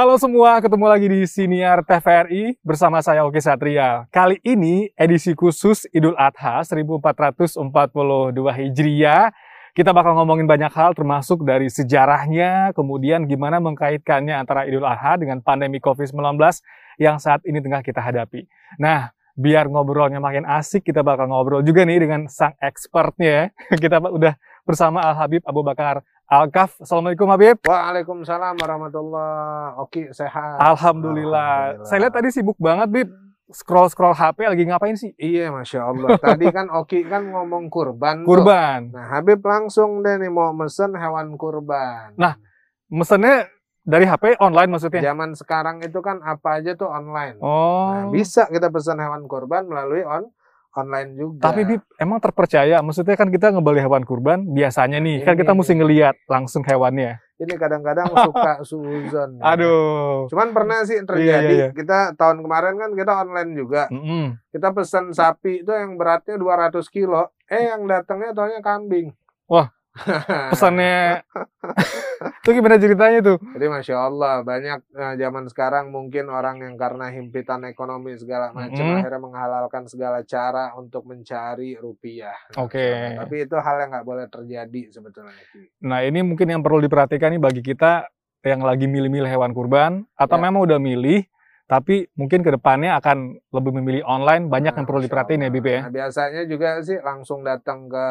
Halo semua, ketemu lagi di Siniar TVRI bersama saya Oki Satria. Kali ini edisi khusus Idul Adha 1442 Hijriah. Kita bakal ngomongin banyak hal termasuk dari sejarahnya, kemudian gimana mengkaitkannya antara Idul Adha dengan pandemi COVID-19 yang saat ini tengah kita hadapi. Nah, biar ngobrolnya makin asik, kita bakal ngobrol juga nih dengan sang expertnya. Kita udah bersama Al Habib Abu Bakar Alkaf. Assalamualaikum Habib. Waalaikumsalam warahmatullahi Oke, sehat. Alhamdulillah. Alhamdulillah. Saya lihat tadi sibuk banget, Bib. Scroll-scroll HP lagi ngapain sih? Iya, masya Allah. Tadi kan Oki kan ngomong kurban. tuh. Kurban. Nah, Habib langsung deh nih mau mesen hewan kurban. Nah, Mesennya dari HP online maksudnya? zaman sekarang itu kan apa aja tuh online. Oh. Nah, bisa kita pesan hewan kurban melalui on online juga. Tapi Bib, emang terpercaya? Maksudnya kan kita ngebeli hewan kurban biasanya nih, kan Ini kita mesti nih. ngeliat langsung hewannya. ini kadang-kadang suka suzon. Aduh. Cuman pernah sih Iya, terjadi. iya, iya. Kita tahun kemarin kan kita online juga. Mm-mm. Kita pesan sapi itu yang beratnya 200 kilo. Eh yang datangnya taunya kambing. Pesannya itu gimana ceritanya tuh? Jadi masya Allah banyak eh, zaman sekarang mungkin orang yang karena himpitan ekonomi segala macam Mm-mm. akhirnya menghalalkan segala cara untuk mencari rupiah. Oke. Tapi itu hal yang nggak boleh terjadi sebetulnya. Nah ini mungkin yang perlu diperhatikan nih bagi kita yang lagi milih-milih hewan kurban atau Ya. memang udah milih tapi mungkin ke depannya akan lebih memilih online banyak yang Nah, perlu masya diperhatiin ya Allah. Bib ya. Nah, biasanya juga sih langsung datang ke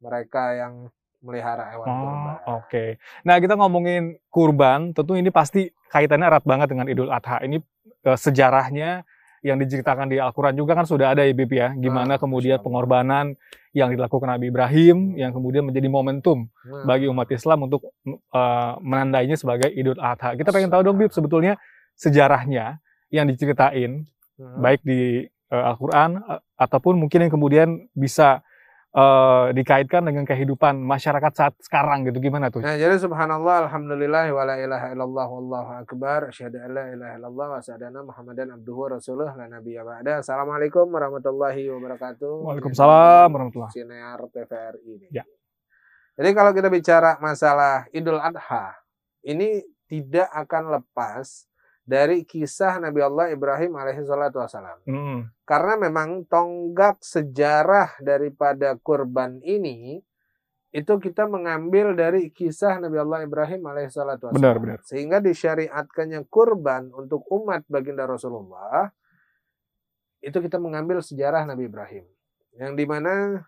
mereka yang melihara hewan Oh, kurban. oke. Nah, kita ngomongin kurban, tentu ini pasti kaitannya erat banget dengan Idul Adha. Ini eh, sejarahnya yang diceritakan di Al-Quran juga kan sudah ada ya, Bib ya. Gimana Ah, kemudian pengorbanan yang dilakukan Nabi Ibrahim, yang kemudian menjadi momentum Nah, bagi umat Islam untuk eh, menandainya sebagai Idul Adha. Kita pengen tahu dong, Bib, sebetulnya sejarahnya yang diceritain, hmm. baik di eh, Al-Quran, eh, ataupun mungkin yang kemudian bisa eh, dikaitkan dengan kehidupan masyarakat saat sekarang gitu. Gimana tuh? Nah, jadi subhanallah, alhamdulillah, wa la ilaha illallah, wallahu akbar, asyhadu an la ilaha illallah, wa asyhadu anna muhammadan abduhu wa rasuluh, la nabiyya ba'da. Assalamualaikum warahmatullahi wabarakatuh. Waalaikumsalam warahmatullahi. Sinar TVRI ini. Ya. Jadi kalau kita bicara masalah Idul Adha, ini tidak akan lepas dari kisah Nabi Allah Ibrahim alaihi salatu wassalam. Mm. Karena memang tonggak sejarah daripada kurban ini itu kita mengambil dari kisah Nabi Allah Ibrahim alaihissalatu wassalam. Benar, benar. Sehingga disyariatkannya kurban untuk umat baginda Rasulullah itu kita mengambil sejarah Nabi Ibrahim. Yang di mana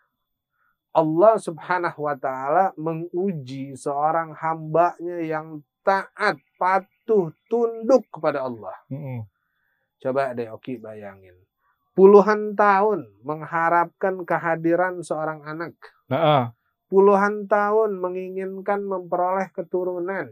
Allah subhanahu wa ta'ala menguji seorang hambanya yang taat, patuh, tunduk kepada Allah. Mm-mm. Coba deh Oki bayangin. Puluhan tahun mengharapkan kehadiran seorang anak. Nah, ah. Puluhan tahun menginginkan memperoleh keturunan.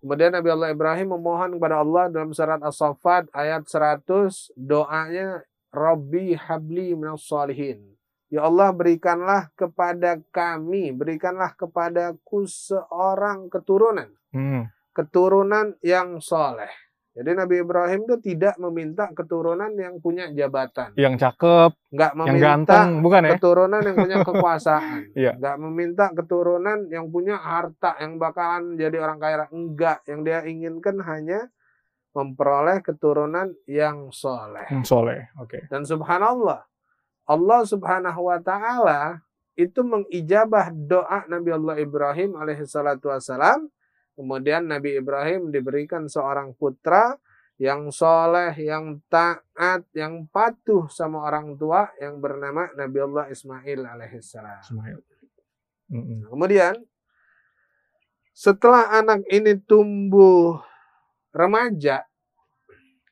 Kemudian Nabi Allah Ibrahim memohon kepada Allah dalam surat As-Saffat ayat 100 doanya Rabbi habli minas salihin. Ya Allah berikanlah kepada kami, berikanlah kepadaku seorang keturunan Mm. Keturunan yang soleh. Jadi Nabi Ibrahim itu tidak meminta keturunan yang punya jabatan, yang cakep, nggak yang meminta ganteng, bukan ya? keturunan yang punya kekuasaan, Iya. nggak meminta keturunan yang punya harta yang bakalan jadi orang kaya, enggak. Yang dia inginkan hanya memperoleh keturunan yang soleh. Hmm, soleh, oke. Dan subhanallah, Allah subhanahu wa ta'ala itu mengijabah doa Nabi Allah Ibrahim alaihissalatu wassalam. Kemudian Nabi Ibrahim diberikan seorang putra yang soleh, yang taat, yang patuh sama orang tua yang bernama Nabi Allah Ismail alaihissalam. Ismail. Mm-mm. Kemudian setelah anak ini tumbuh remaja,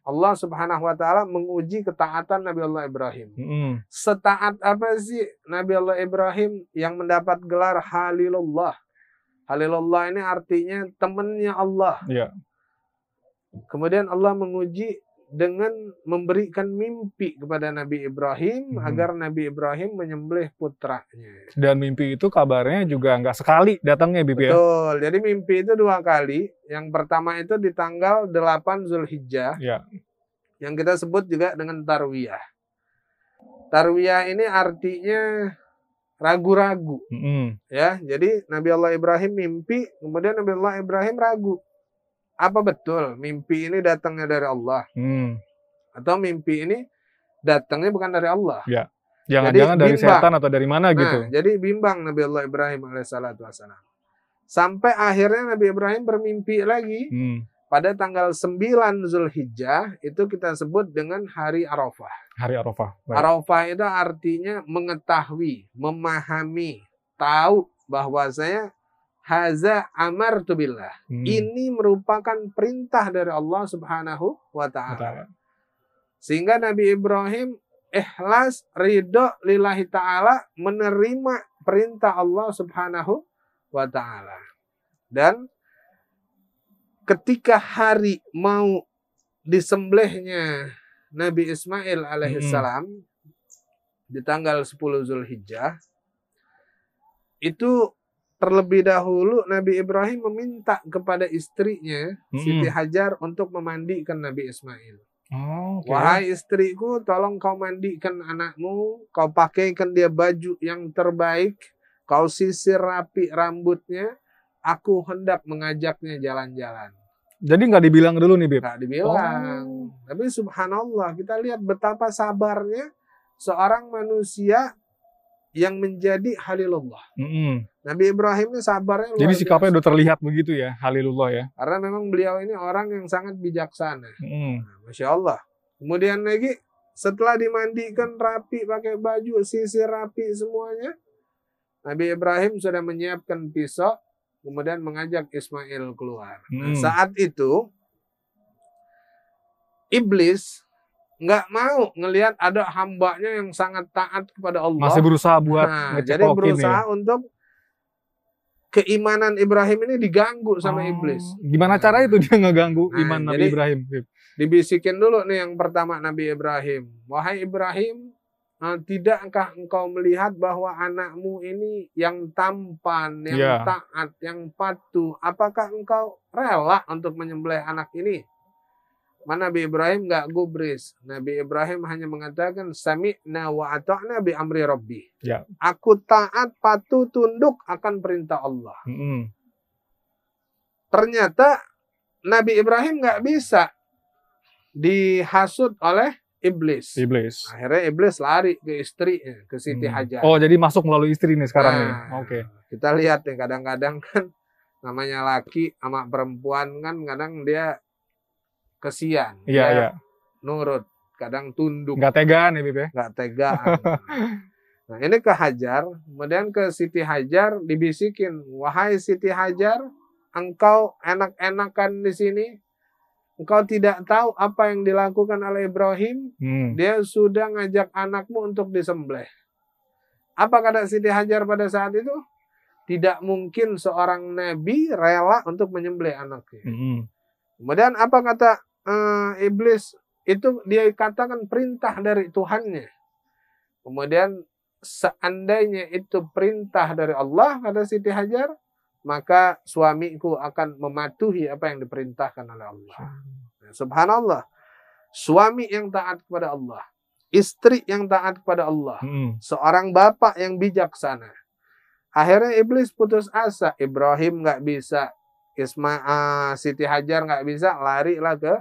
Allah Subhanahu wa taala menguji ketaatan Nabi Allah Ibrahim. Mm-mm. Setaat apa sih Nabi Allah Ibrahim yang mendapat gelar Halilullah? Halilullah ini artinya temannya Allah. Iya. Kemudian Allah menguji dengan memberikan mimpi kepada Nabi Ibrahim Mhm. agar Nabi Ibrahim menyembelih putranya. Dan mimpi itu kabarnya juga nggak sekali datangnya, Bib ya? Betul. Jadi mimpi itu dua kali. Yang pertama itu di tanggal 8 Zulhijjah Iya. yang kita sebut juga dengan tarwiyah. Tarwiyah ini artinya ragu-ragu Mm-mm. ya. Jadi Nabi Allah Ibrahim mimpi, kemudian Nabi Allah Ibrahim ragu. apa betul mimpi ini datangnya dari Allah Hmm. atau mimpi ini datangnya bukan dari Allah? Jangan-jangan dari bimbang. setan atau dari mana gitu. Nah, jadi bimbang Nabi Allah Ibrahim alaihissalatu wassalam. Sampai akhirnya Nabi Ibrahim bermimpi lagi Hmm. Pada tanggal 9 Zulhijjah itu kita sebut dengan hari Arafah. Hari Arafah. Baik. Arafah itu artinya mengetahui, memahami, tahu bahwasanya haza amartu billah. Hmm. Ini merupakan perintah dari Allah Subhanahu wa taala. Sehingga Nabi Ibrahim ikhlas ridho lillahi taala menerima perintah Allah Subhanahu wa taala. Dan ketika hari mau disembelihnya Nabi Ismail alaihissalam di tanggal 10 Zulhijjah itu terlebih dahulu Nabi Ibrahim meminta kepada istrinya Mm-mm. Siti Hajar untuk memandikan Nabi Ismail. Oh, oke. Wahai istriku, tolong kau mandikan anakmu, kau pakaikan dia baju yang terbaik, kau sisir rapi rambutnya, aku hendak mengajaknya jalan-jalan. Jadi nggak dibilang dulu nih, Bib. Gak dibilang. Tapi subhanallah, kita lihat betapa sabarnya seorang manusia yang menjadi halilullah. Mm-mm. Nabi Ibrahim ini sabarnya luar Jadi sikapnya udah terlihat begitu ya, Halilullah ya. Karena memang beliau ini orang yang sangat bijaksana. Mm. Nah, Masya Allah. Kemudian lagi setelah dimandikan rapi pakai baju sisir rapi semuanya, Nabi Ibrahim sudah menyiapkan pisau, kemudian mengajak Ismail keluar. Nah, Hmm. saat itu iblis nggak mau ngelihat ada hambanya yang sangat taat kepada Allah. Masih berusaha buat Nah, jadi berusaha ya. untuk keimanan Ibrahim ini diganggu sama Oh, iblis. Gimana cara itu dia ngeganggu Nah, iman Nabi jadi- Ibrahim? Dibisikin dulu nih yang pertama Nabi Ibrahim. Wahai Ibrahim, tidakkah engkau melihat bahwa anakmu ini yang tampan, yang Ya. taat, yang patuh, apakah engkau rela untuk menyembelih anak ini? Mana Nabi Ibrahim nggak gubris. Nabi Ibrahim hanya mengatakan sami'na wa ata'na bi amri rabbi. Ya. Aku taat, patuh, tunduk akan perintah Allah. Mm-mm. Ternyata Nabi Ibrahim nggak bisa dihasut oleh iblis. Iblis. Akhirnya iblis lari ke istrinya, ke Siti Hmm. Hajar. Oh, jadi masuk melalui istri nih sekarang nih. Nah, Oke. Kita lihat nih kadang-kadang kan namanya laki sama perempuan kan kadang dia kesian. Iya, dia iya. Nurut, kadang tunduk, Nggak tegaan ya, Bib ya? nggak tega. nah, ini ke Hajar, kemudian ke Siti Hajar dibisikin, "Wahai Siti Hajar, engkau enak-enakan di sini. Engkau tidak tahu apa yang dilakukan oleh Ibrahim Hmm. dia sudah ngajak anakmu untuk disembelih. Apa kata Siti Hajar pada saat itu? Tidak mungkin seorang nabi rela untuk menyembelih anaknya. Mm-mm. Kemudian apa kata eh, iblis? Itu dia katakan perintah dari Tuhannya. Kemudian seandainya itu perintah dari Allah kata Siti Hajar, maka suamiku akan mematuhi apa yang diperintahkan oleh Allah. Subhanallah. Suami yang taat kepada Allah, istri yang taat kepada Allah, Mm-mm. seorang bapak yang bijaksana. Akhirnya iblis putus asa. Ibrahim nggak bisa, Isma, ah, Siti Hajar nggak bisa, larilah ke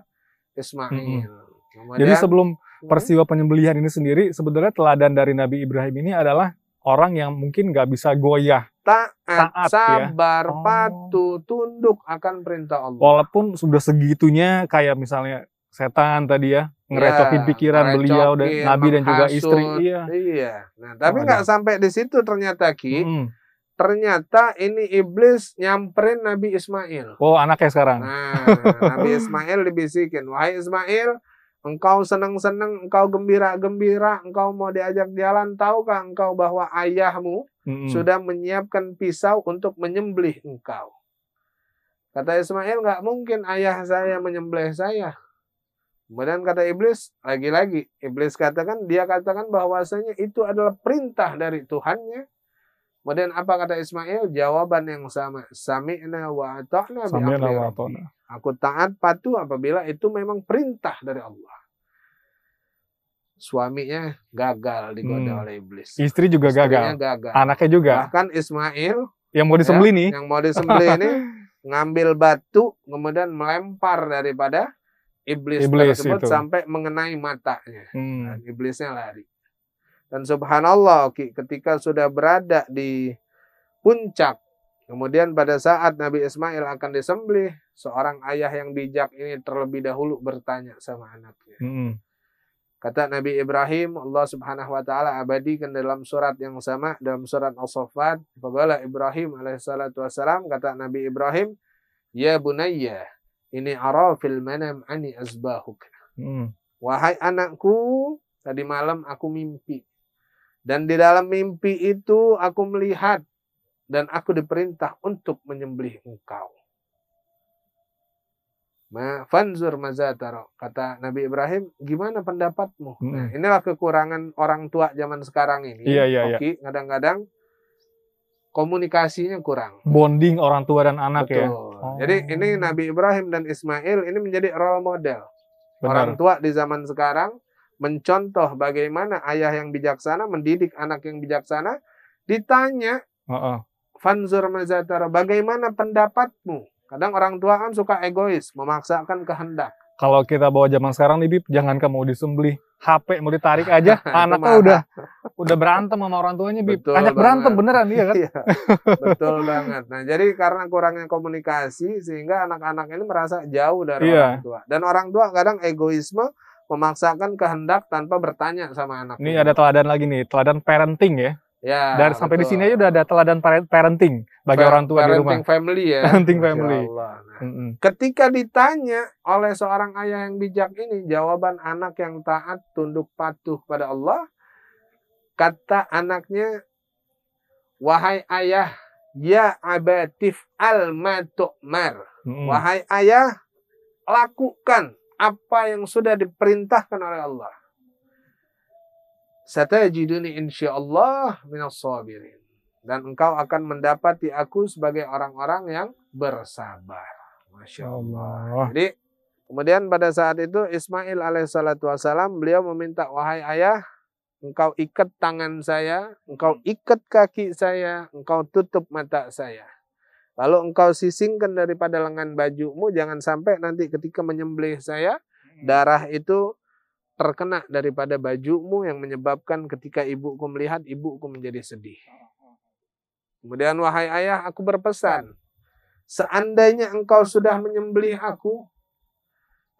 Ismail. Kemudian, Jadi sebelum peristiwa penyembelihan ini sendiri, sebenarnya teladan dari Nabi Ibrahim ini adalah orang yang mungkin nggak bisa goyah. taat, taat, ya. sabar, Oh. patuh, tunduk akan perintah Allah. Walaupun sudah segitunya kayak misalnya setan tadi ya, ngerecokin Ya, pikiran beliau dan ngerecokin, Nabi dan juga istri. Iya. Iya. Nah, tapi Oh, nggak ada. sampai di situ ternyata Ki. Mm-mm. Ternyata ini iblis nyamperin Nabi Ismail. Oh, anaknya sekarang. Nah, Nabi Ismail dibisikin, "Wahai Ismail, engkau senang-senang, engkau gembira-gembira, engkau mau diajak jalan, tahukah engkau bahwa ayahmu Mm-mm. sudah menyiapkan pisau untuk menyembelih engkau?" Kata Ismail, "Nggak mungkin ayah saya menyembelih saya." Kemudian kata iblis, lagi-lagi iblis katakan dia katakan bahwasanya itu adalah perintah dari Tuhannya. Kemudian apa kata Ismail? Jawaban yang sama. Sami'na wa ata'na bi Sami'na wa ata'na. Aku taat patuh apabila itu memang perintah dari Allah. Suaminya gagal digoda Hmm. oleh iblis. Istri juga Istrinya gagal. gagal. Anaknya juga. Bahkan Ismail Yang mau disembelih nih. yang mau disembelih ini ngambil batu kemudian melempar daripada iblis, Iblis tersebut itu. sampai mengenai matanya. Hmm. Dan iblisnya lari. Dan subhanallah ketika sudah berada di puncak kemudian pada saat Nabi Ismail akan disembelih, seorang ayah yang bijak ini terlebih dahulu bertanya sama anaknya. Hmm. Kata Nabi Ibrahim, Allah Subhanahu wa taala abadikan dalam surat yang sama dalam surat As-Saffat, faqala Ibrahim alaihissalatu wassalam kata Nabi Ibrahim, "Ya bunayya, ini ara fil manam ani azbahuk." Hmm. Wahai anakku, tadi malam aku mimpi. Dan di dalam mimpi itu aku melihat dan aku diperintah untuk menyembelih engkau. Ma fanzur mazataro kata Nabi Ibrahim, gimana pendapatmu? Mm-mm. Nah, inilah kekurangan orang tua zaman sekarang ini. Iya, iya, iya. Oke, kadang-kadang komunikasinya kurang. Bonding orang tua dan anak ya. Betul. Oh. Jadi ini Nabi Ibrahim dan Ismail ini menjadi role model. Orang Benar. tua di zaman sekarang mencontoh bagaimana ayah yang bijaksana mendidik anak yang bijaksana. Ditanya, Heeh. Fanzur mazatara, bagaimana pendapatmu? Kadang orang tua kan suka egois, memaksakan kehendak. Kalau kita bawa zaman sekarang nih, Bib, jangan kamu disembelih. HP mau ditarik aja, Itu anaknya udah udah berantem sama orang tuanya, Bib. Betul Anak berantem beneran iya kan? Iya, betul banget. Nah, jadi karena kurangnya komunikasi sehingga anak-anak ini merasa jauh dari Iya. orang tua. Dan orang tua kadang egoisme memaksakan kehendak tanpa bertanya sama anak. Ini ada teladan lagi nih, teladan parenting ya. Ya, Dari sampai di sini aja udah ada teladan pare- parenting bagi Pa- orang tua di rumah. parenting family ya. Parenting family. Allah. Nah, Mm-mm. ketika ditanya oleh seorang ayah yang bijak ini, jawaban anak yang taat, tunduk patuh pada Allah, kata anaknya, wahai ayah, ya abatif al matu'mar. Mm-mm. Wahai ayah, lakukan apa yang sudah diperintahkan oleh Allah. Satajiduni insyaallah minas sabirin. Dan engkau akan mendapati aku sebagai orang-orang yang bersabar. Masya Allah. Jadi kemudian pada saat itu Ismail alaihissalatu wassalam beliau meminta wahai ayah engkau ikat tangan saya, engkau ikat kaki saya, engkau tutup mata saya. Lalu engkau sisingkan daripada lengan bajumu, jangan sampai nanti ketika menyembelih saya, darah itu terkena daripada bajumu yang menyebabkan ketika ibuku melihat, ibuku menjadi sedih. Kemudian wahai ayah, aku berpesan, seandainya engkau sudah menyembelih aku,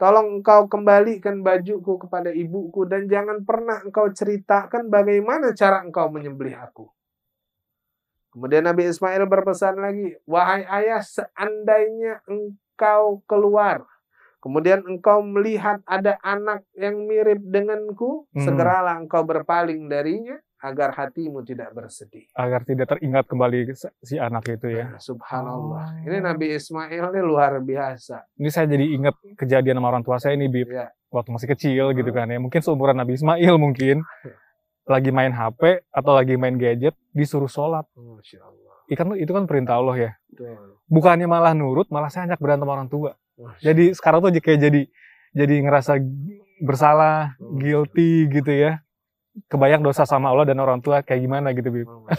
tolong engkau kembalikan bajuku kepada ibuku dan jangan pernah engkau ceritakan bagaimana cara engkau menyembelih aku. Kemudian Nabi Ismail berpesan lagi, wahai ayah, seandainya engkau keluar, kemudian engkau melihat ada anak yang mirip denganku, Hmm. segeralah engkau berpaling darinya agar hatimu tidak bersedih. Agar tidak teringat kembali si- anak itu ya. Nah, subhanallah. Oh. Ini Nabi Ismail ini luar biasa. Ini saya jadi ingat kejadian sama orang tua saya ini, Bib. Ya. Waktu masih kecil gitu Hmm. kan ya. Mungkin seumuran Nabi Ismail mungkin. Lagi main HP atau lagi main gadget, disuruh sholat. Masya Allah. Ikan itu kan perintah Allah ya. Betul. Bukannya malah nurut, malah saya ajak berantem orang tua. Masya Jadi sekarang tuh kayak jadi jadi ngerasa bersalah, guilty gitu ya. Kebayang dosa sama Allah dan orang tua kayak gimana gitu, Bib. Allah.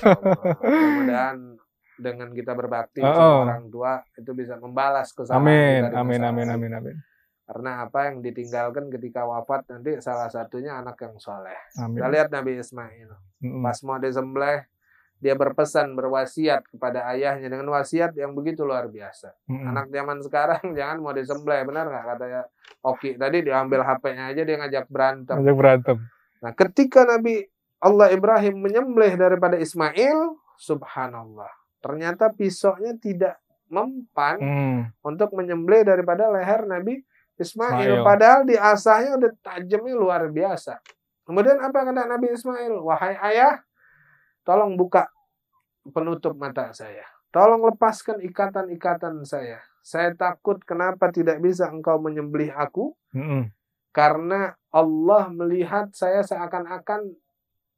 Mudah-mudahan dengan kita berbakti Oh, sama oh. orang tua itu bisa membalas kesalahan Amin, kita amin, amin, amin, amin. Karena apa yang ditinggalkan ketika wafat nanti salah satunya anak yang soleh. Amin. Kita lihat Nabi Ismail. Mm-mm. Pas mau disembelih, dia berpesan, berwasiat kepada ayahnya dengan wasiat yang begitu luar biasa. Mm-mm. Anak zaman sekarang jangan mau disembelih, benar nggak katanya Oki tadi diambil HP-nya aja dia ngajak berantem. Ajak berantem. Nah, ketika Nabi Allah Ibrahim menyembelih daripada Ismail, subhanallah. Ternyata pisaunya tidak mempan Hmm. untuk menyembelih daripada leher Nabi Ismail. Ismail. Padahal di asahnya udah tajamnya luar biasa. Kemudian apa kata Nabi Ismail? Wahai ayah, tolong buka penutup mata saya. Tolong lepaskan ikatan-ikatan saya. Saya takut kenapa tidak bisa engkau menyembelih aku Mm-mm. karena Allah melihat saya seakan-akan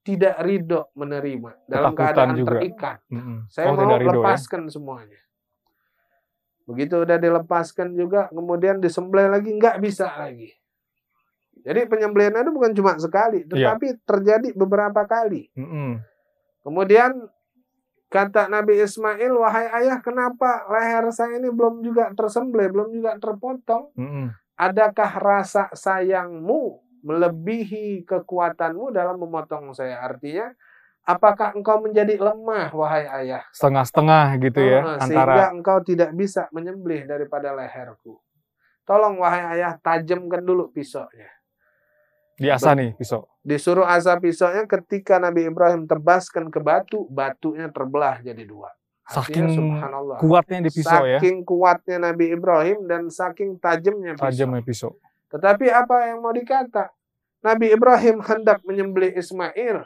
tidak ridho menerima dalam Ketakutan keadaan juga. terikat. Mm-mm. Saya Oh, mau ya. lepaskan semuanya. Begitu udah dilepaskan juga, kemudian disembelih lagi nggak bisa lagi. Jadi penyembelihan itu bukan cuma sekali, Iya. tetapi terjadi beberapa kali. Mm-mm. Kemudian Kata Nabi Ismail, wahai ayah, kenapa leher saya ini belum juga tersembelih, belum juga terpotong? Mm-mm. Adakah rasa sayangmu melebihi kekuatanmu dalam memotong saya? Artinya, apakah engkau menjadi lemah, wahai ayah? Setengah-setengah gitu ya Eh, antara Sehingga engkau tidak bisa menyembelih daripada leherku. Tolong, wahai ayah, tajamkan dulu pisaunya. diasah nih pisau. Disuruh asap pisaunya ketika Nabi Ibrahim tebaskan ke batu, batunya terbelah jadi dua. Artinya, Saking subhanallah. Kuatnya di pisau ya, saking kuatnya Nabi Ibrahim dan saking tajamnya pisau. tajamnya pisau. Tetapi apa yang mau dikata? Nabi Ibrahim hendak menyembelih Ismail.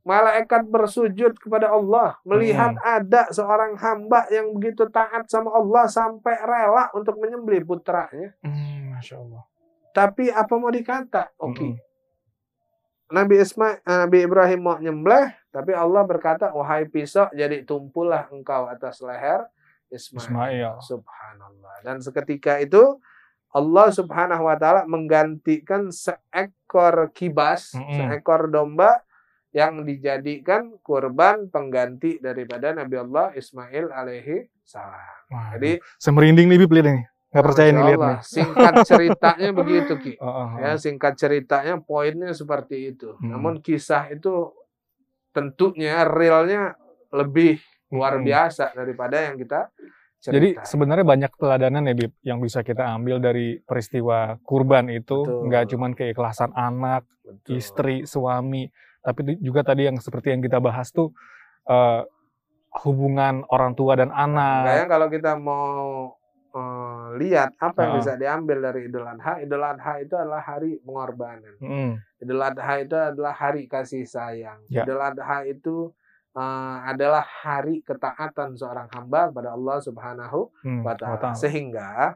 Malaikat bersujud kepada Allah, melihat Hmm. ada seorang hamba yang begitu taat sama Allah sampai rela untuk menyembelih putranya. Hmm, Masya Allah. Tapi apa mau dikata? Oke. Mm-mm. Nabi Ismail, Nabi Ibrahim mau nyembelih, tapi Allah berkata, "Wahai pisau, jadi tumpulah engkau atas leher Ismail." Ismail. Subhanallah. Dan seketika itu Allah Subhanahu wa taala menggantikan seekor kibas, Mm-mm. seekor domba yang dijadikan kurban pengganti daripada Nabi Allah Ismail alaihi salam. Wah, Jadi semerinding nih Bib nih. Nggak percaya nih lihat nih. Singkat ceritanya begitu Ki. Oh, oh, oh. Ya, singkat ceritanya poinnya seperti itu. Hmm. Namun kisah itu tentunya realnya lebih luar Hmm. biasa daripada yang kita Jadi cerita. sebenarnya banyak teladanan ya Bib yang bisa kita ambil dari peristiwa kurban itu. Betul. Nggak cuman keikhlasan anak, Betul. istri, suami, tapi juga tadi yang seperti yang kita bahas tuh eh, hubungan orang tua dan anak. Makanya kalau kita mau eh, lihat apa yang Ah. bisa diambil dari Idul Adha, Idul Adha itu adalah hari pengorbanan. Mm, Idul Adha itu adalah hari kasih sayang. Ya. Idul Adha itu eh, adalah hari ketaatan seorang hamba pada Allah Subhanahu mm, wa ta'ala. Sehingga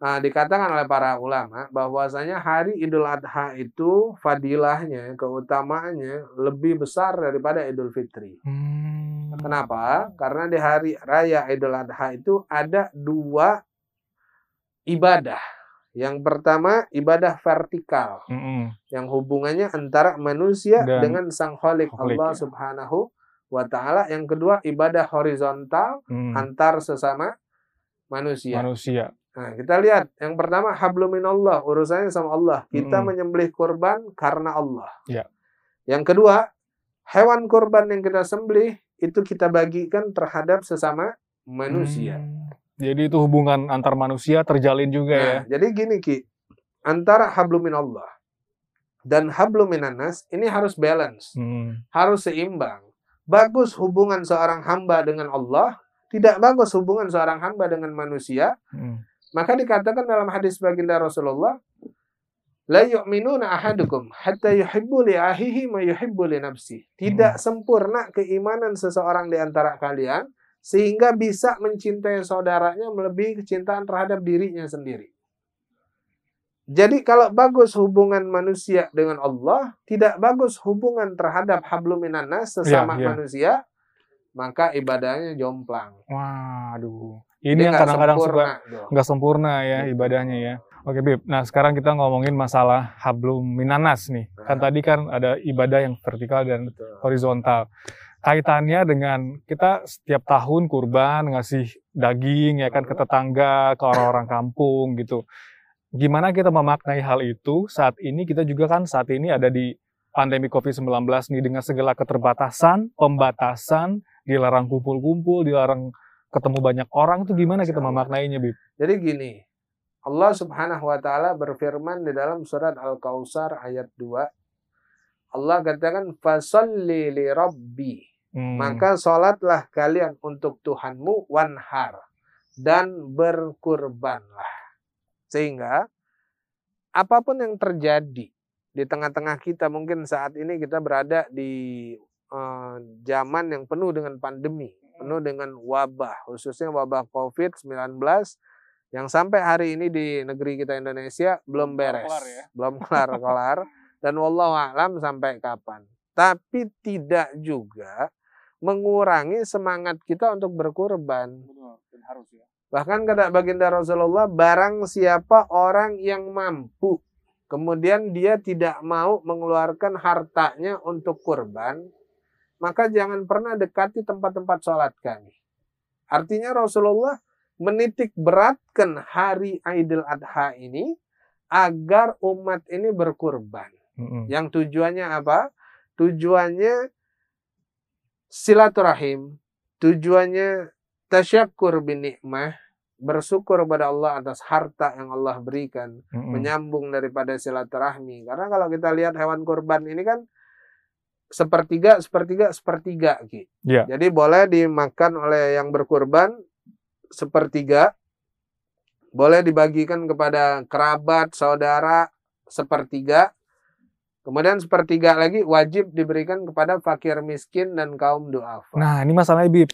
uh, dikatakan oleh para ulama bahwasanya hari Idul Adha itu fadilahnya, keutamaannya lebih besar daripada Idul Fitri. Hmm, Kenapa? Karena di hari raya Idul Adha itu ada dua ibadah. Yang pertama ibadah vertikal mm-mm. yang hubungannya antara manusia Dan dengan Sang Khalik Khalik, Allah ya. Subhanahu wa taala. Yang kedua ibadah horizontal Mm, antar sesama manusia. manusia. Nah, kita lihat yang pertama habluminallah, urusannya sama Allah. Kita Mm-mm. menyembelih kurban karena Allah. Ya. Yang kedua, hewan kurban yang kita sembelih itu kita bagikan terhadap sesama manusia. Hmm, Jadi itu hubungan antar manusia terjalin juga ya. Nah, jadi gini Ki, antara habluminallah dan habluminanas ini harus balance, Hmm, harus seimbang. Bagus hubungan seorang hamba dengan Allah, tidak bagus hubungan seorang hamba dengan manusia, hmm. Maka dikatakan dalam hadis baginda Rasulullah, la yu'minuna ahadukum hatta yuhibbu li ahihi ma yuhibbu li nafsi. Tidak sempurna keimanan seseorang di antara kalian sehingga bisa mencintai saudaranya melebihi kecintaan terhadap dirinya sendiri. Jadi kalau bagus hubungan manusia dengan Allah, tidak bagus hubungan terhadap habluminanas sesama Iya, iya. manusia, maka ibadahnya jomplang. Waduh. Ini Dia yang kadang-kadang suka nggak sempurna ya Gitu. ibadahnya ya. Oke Bib, nah sekarang kita ngomongin masalah hablum minanas nih. Kan Nah. tadi kan ada ibadah yang vertikal dan Betul. horizontal. Kaitannya dengan kita setiap tahun kurban ngasih daging ya kan ke tetangga, ke orang-orang kampung gitu. Gimana kita memaknai hal itu saat ini kita juga kan saat ini ada di pandemi COVID-19 nih dengan segala keterbatasan, pembatasan, dilarang kumpul-kumpul, dilarang ketemu banyak orang itu gimana kita memaknainya Bib? Jadi gini, Allah Subhanahu wa taala berfirman di dalam surat Al-Kautsar ayat 2. Allah katakan fasalli li rabbi. Hmm. Maka salatlah kalian untuk Tuhanmu wanhar dan berkurbanlah. Sehingga apa pun yang terjadi di tengah-tengah kita mungkin saat ini kita berada di eh, zaman yang penuh dengan pandemi, penuh dengan wabah, khususnya wabah COVID-19 yang sampai hari ini di negeri kita Indonesia belum beres, kelar ya. belum kelar-kelar dan wallahu alam sampai kapan. Tapi tidak juga mengurangi semangat kita untuk berkurban. harus ya. Bahkan kata baginda Rasulullah, barang siapa orang yang mampu, kemudian dia tidak mau mengeluarkan hartanya untuk kurban, maka jangan pernah dekati tempat-tempat sholat kami. Artinya Rasulullah menitik beratkan hari Idul Adha ini agar umat ini berkurban. Mm-mm. Yang tujuannya apa? Tujuannya silaturahim, tujuannya tasyakur bin nikmah, bersyukur pada Allah atas harta yang Allah berikan, Mm-mm. menyambung daripada silaturahmi. Karena kalau kita lihat hewan kurban ini kan sepertiga, sepertiga, sepertiga, Ki. Iya. Jadi boleh dimakan oleh yang berkurban sepertiga, boleh dibagikan kepada kerabat, saudara sepertiga, kemudian sepertiga lagi wajib diberikan kepada fakir miskin dan kaum duafa. Nah, ini masalahnya Bib.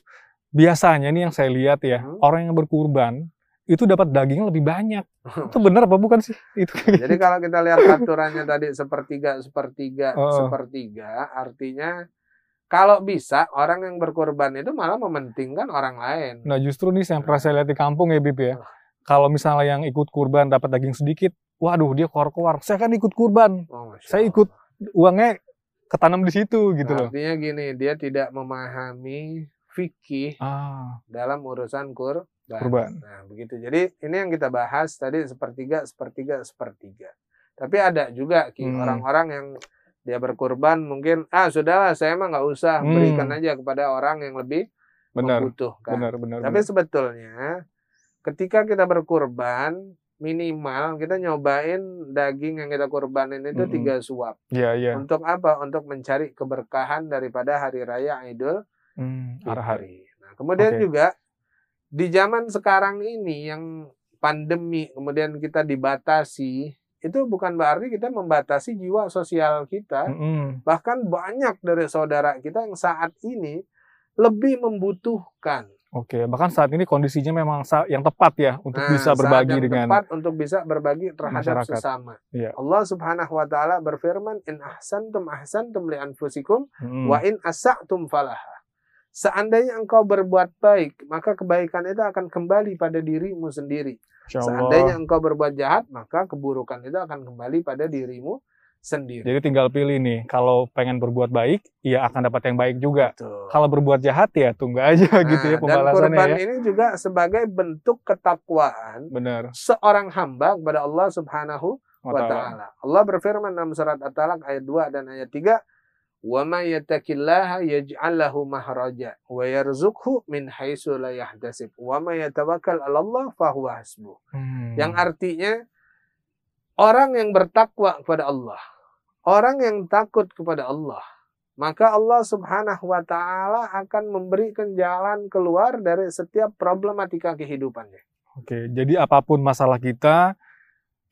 Biasanya nih yang saya lihat ya, Hmm. orang yang berkurban itu dapat daging lebih banyak. Itu benar apa bukan sih? Itu Jadi kalau kita lihat aturannya tadi sepertiga, sepertiga, Oh. sepertiga, artinya kalau bisa orang yang berkorban itu malah mementingkan orang lain. Nah, justru nih yang pernah saya lihat di kampung ya, Bib ya. Kalau misalnya yang ikut kurban dapat daging sedikit, waduh dia keluar-keluar. Saya kan ikut kurban. Oh, Saya ikut uangnya ketanam di situ gitu Nah, loh. Artinya gini, dia tidak memahami fikih Ah, dalam urusan kurban. Kurban. Nah, begitu. Jadi ini yang kita bahas tadi sepertiga, sepertiga, sepertiga. Tapi ada juga Hmm. orang-orang yang dia berkurban mungkin ah sudahlah saya mah nggak usah Hmm. berikan aja kepada orang yang lebih Benar, membutuhkan. benar, benar. Tapi sebetulnya ketika kita berkurban minimal kita nyobain daging yang kita kurbanin itu Mm-mm. tiga suap. Iya, iya. Untuk apa? Untuk mencari keberkahan daripada hari raya Idul Hmm, arah hari. Fitri. Nah, kemudian Oke. juga di zaman sekarang ini yang pandemi kemudian kita dibatasi itu bukan berarti kita membatasi jiwa sosial kita. Mm-mm. Bahkan banyak dari saudara kita yang saat ini lebih membutuhkan Oke, bahkan saat ini kondisinya memang yang tepat ya untuk Nah, bisa saat berbagi yang dengan tepat untuk bisa berbagi terhadap masyarakat. sesama. Iya. Allah Subhanahu wa taala berfirman, "In ahsantum ahsantum li anfusikum Mm-mm. wa in asa'tum falaha." Seandainya engkau berbuat baik, maka kebaikan itu akan kembali pada dirimu sendiri. Seandainya engkau berbuat jahat, maka keburukan itu akan kembali pada dirimu sendiri. Jadi tinggal pilih nih, kalau pengen berbuat baik, ya akan dapat yang baik juga. Betul. Kalau berbuat jahat ya tunggu aja gitu ya Nah, dan pembalasannya kurban ya. ini juga sebagai bentuk ketakwaan Benar. seorang hamba kepada Allah Subhanahu Wa ta'ala. Allah berfirman dalam surat At-Talaq ayat 2 dan ayat 3, "Wa may yattaqillaha yaj'al lahu mahraja wa yarzuqhu min haitsu la yahtasib. Wa may yatawakkal 'ala Allah fahuwa hasbuh." Hmm. Yang artinya orang yang bertakwa kepada Allah, orang yang takut kepada Allah, maka Allah Subhanahu wa taala akan memberikan jalan keluar dari setiap problematika kehidupannya. Oke, jadi apa pun masalah kita,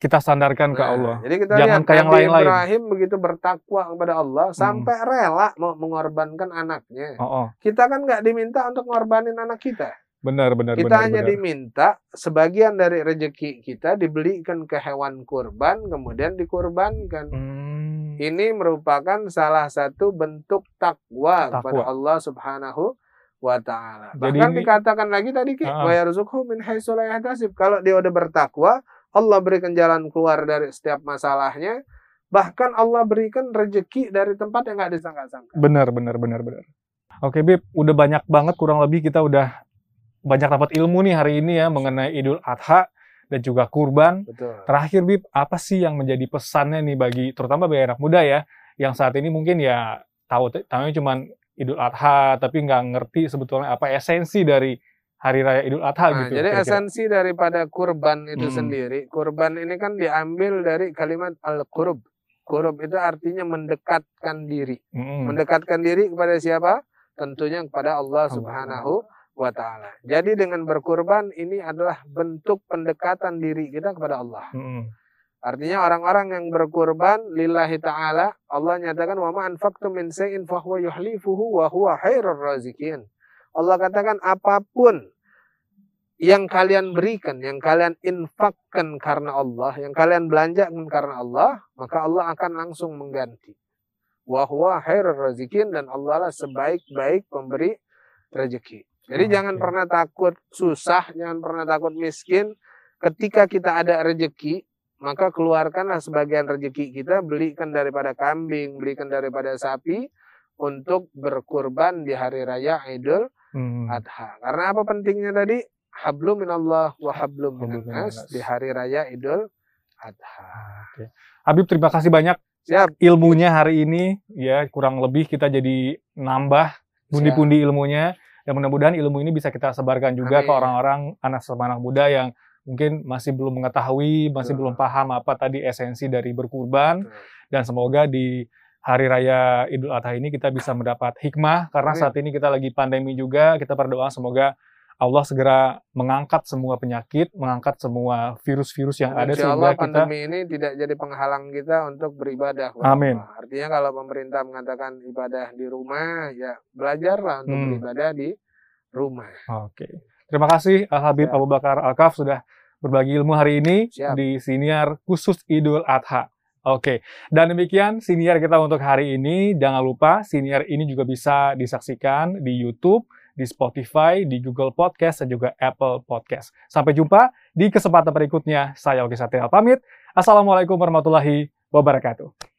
kita sandarkan ke Nah, Allah. Jadi kita Jangan lihat ke yang Nabi lain-lain. Ibrahim begitu bertakwa kepada Allah Hmm. sampai rela mau mengorbankan anaknya. Oh, oh. Kita kan nggak diminta untuk ngorbanin anak kita. benar, benar, Kita benar, hanya benar. diminta sebagian dari rezeki kita dibelikan ke hewan kurban kemudian dikurbankan. Hmm. Ini merupakan salah satu bentuk takwa Takwa. kepada Allah Subhanahu wa taala. Bahkan ini- dikatakan lagi tadi Ki, wa yarzuqhu min haitsu la yahtasib. Kalau dia udah bertakwa, Allah berikan jalan keluar dari setiap masalahnya. Bahkan Allah berikan rezeki dari tempat yang nggak disangka-sangka. Benar, benar, benar, benar. Oke, Bib, udah banyak banget kurang lebih kita udah banyak dapat ilmu nih hari ini ya mengenai Idul Adha dan juga kurban. Betul. Terakhir, Bib, apa sih yang menjadi pesannya nih bagi terutama bagi anak muda ya yang saat ini mungkin ya tahu tahunya cuman Idul Adha tapi nggak ngerti sebetulnya apa esensi dari hari raya Idul Adha Nah, gitu. jadi kira-kira. esensi daripada kurban itu Hmm. sendiri, kurban ini kan diambil dari kalimat al-qurb. Qurb itu artinya mendekatkan diri. Mm-mm. Mendekatkan diri kepada siapa? Tentunya kepada Allah Allah. Subhanahu wa taala. Jadi dengan berkurban ini adalah bentuk pendekatan diri kita kepada Allah. Mm-mm. Artinya orang-orang yang berkurban lillahi taala, Allah nyatakan wa ma anfaqtum min shay'in fahuwa yuhlifuhu wa huwa khairur razikin. Allah katakan apa pun yang kalian berikan, yang kalian infakkan karena Allah, yang kalian belanjakan karena Allah, maka Allah akan langsung mengganti. Wa huwa khairur razikin dan Allah lah sebaik-baik pemberi rezeki. Jadi Oke. jangan pernah takut susah, jangan pernah takut miskin. Ketika kita ada rezeki, maka keluarkanlah sebagian rezeki kita, belikan daripada kambing, belikan daripada sapi, untuk berkurban di hari raya Idul Hmm. Adha. Karena apa pentingnya tadi? Hablum minallah wa hablum minannas di hari raya Idul Adha. Oke. Habib terima kasih banyak Siap. ilmunya hari ini ya kurang lebih kita jadi nambah pundi-pundi ilmunya dan mudah-mudahan ilmu ini bisa kita sebarkan juga Amin. ke orang-orang anak anak muda yang mungkin masih belum mengetahui, masih Betul. belum paham apa tadi esensi dari berkurban Betul. dan semoga di hari raya Idul Adha ini kita bisa mendapat hikmah karena saat ini kita lagi pandemi juga kita berdoa semoga Allah segera mengangkat semua penyakit, mengangkat semua virus-virus yang ada Insya sehingga Allah kita pandemi ini tidak jadi penghalang kita untuk beribadah. Amin. Artinya kalau pemerintah mengatakan ibadah di rumah, ya belajarlah untuk Hmm. beribadah di rumah. Oke. Terima kasih Al Habib Ya. Abu Bakar Al-Kaf sudah berbagi ilmu hari ini Siap. di siniar khusus Idul Adha. Oke, dan demikian siniar kita untuk hari ini. Jangan lupa siniar ini juga bisa disaksikan di YouTube, di Spotify, di Google Podcast, dan juga Apple Podcast. Sampai jumpa di kesempatan berikutnya. Saya Oki Satria pamit. Assalamualaikum warahmatullahi wabarakatuh.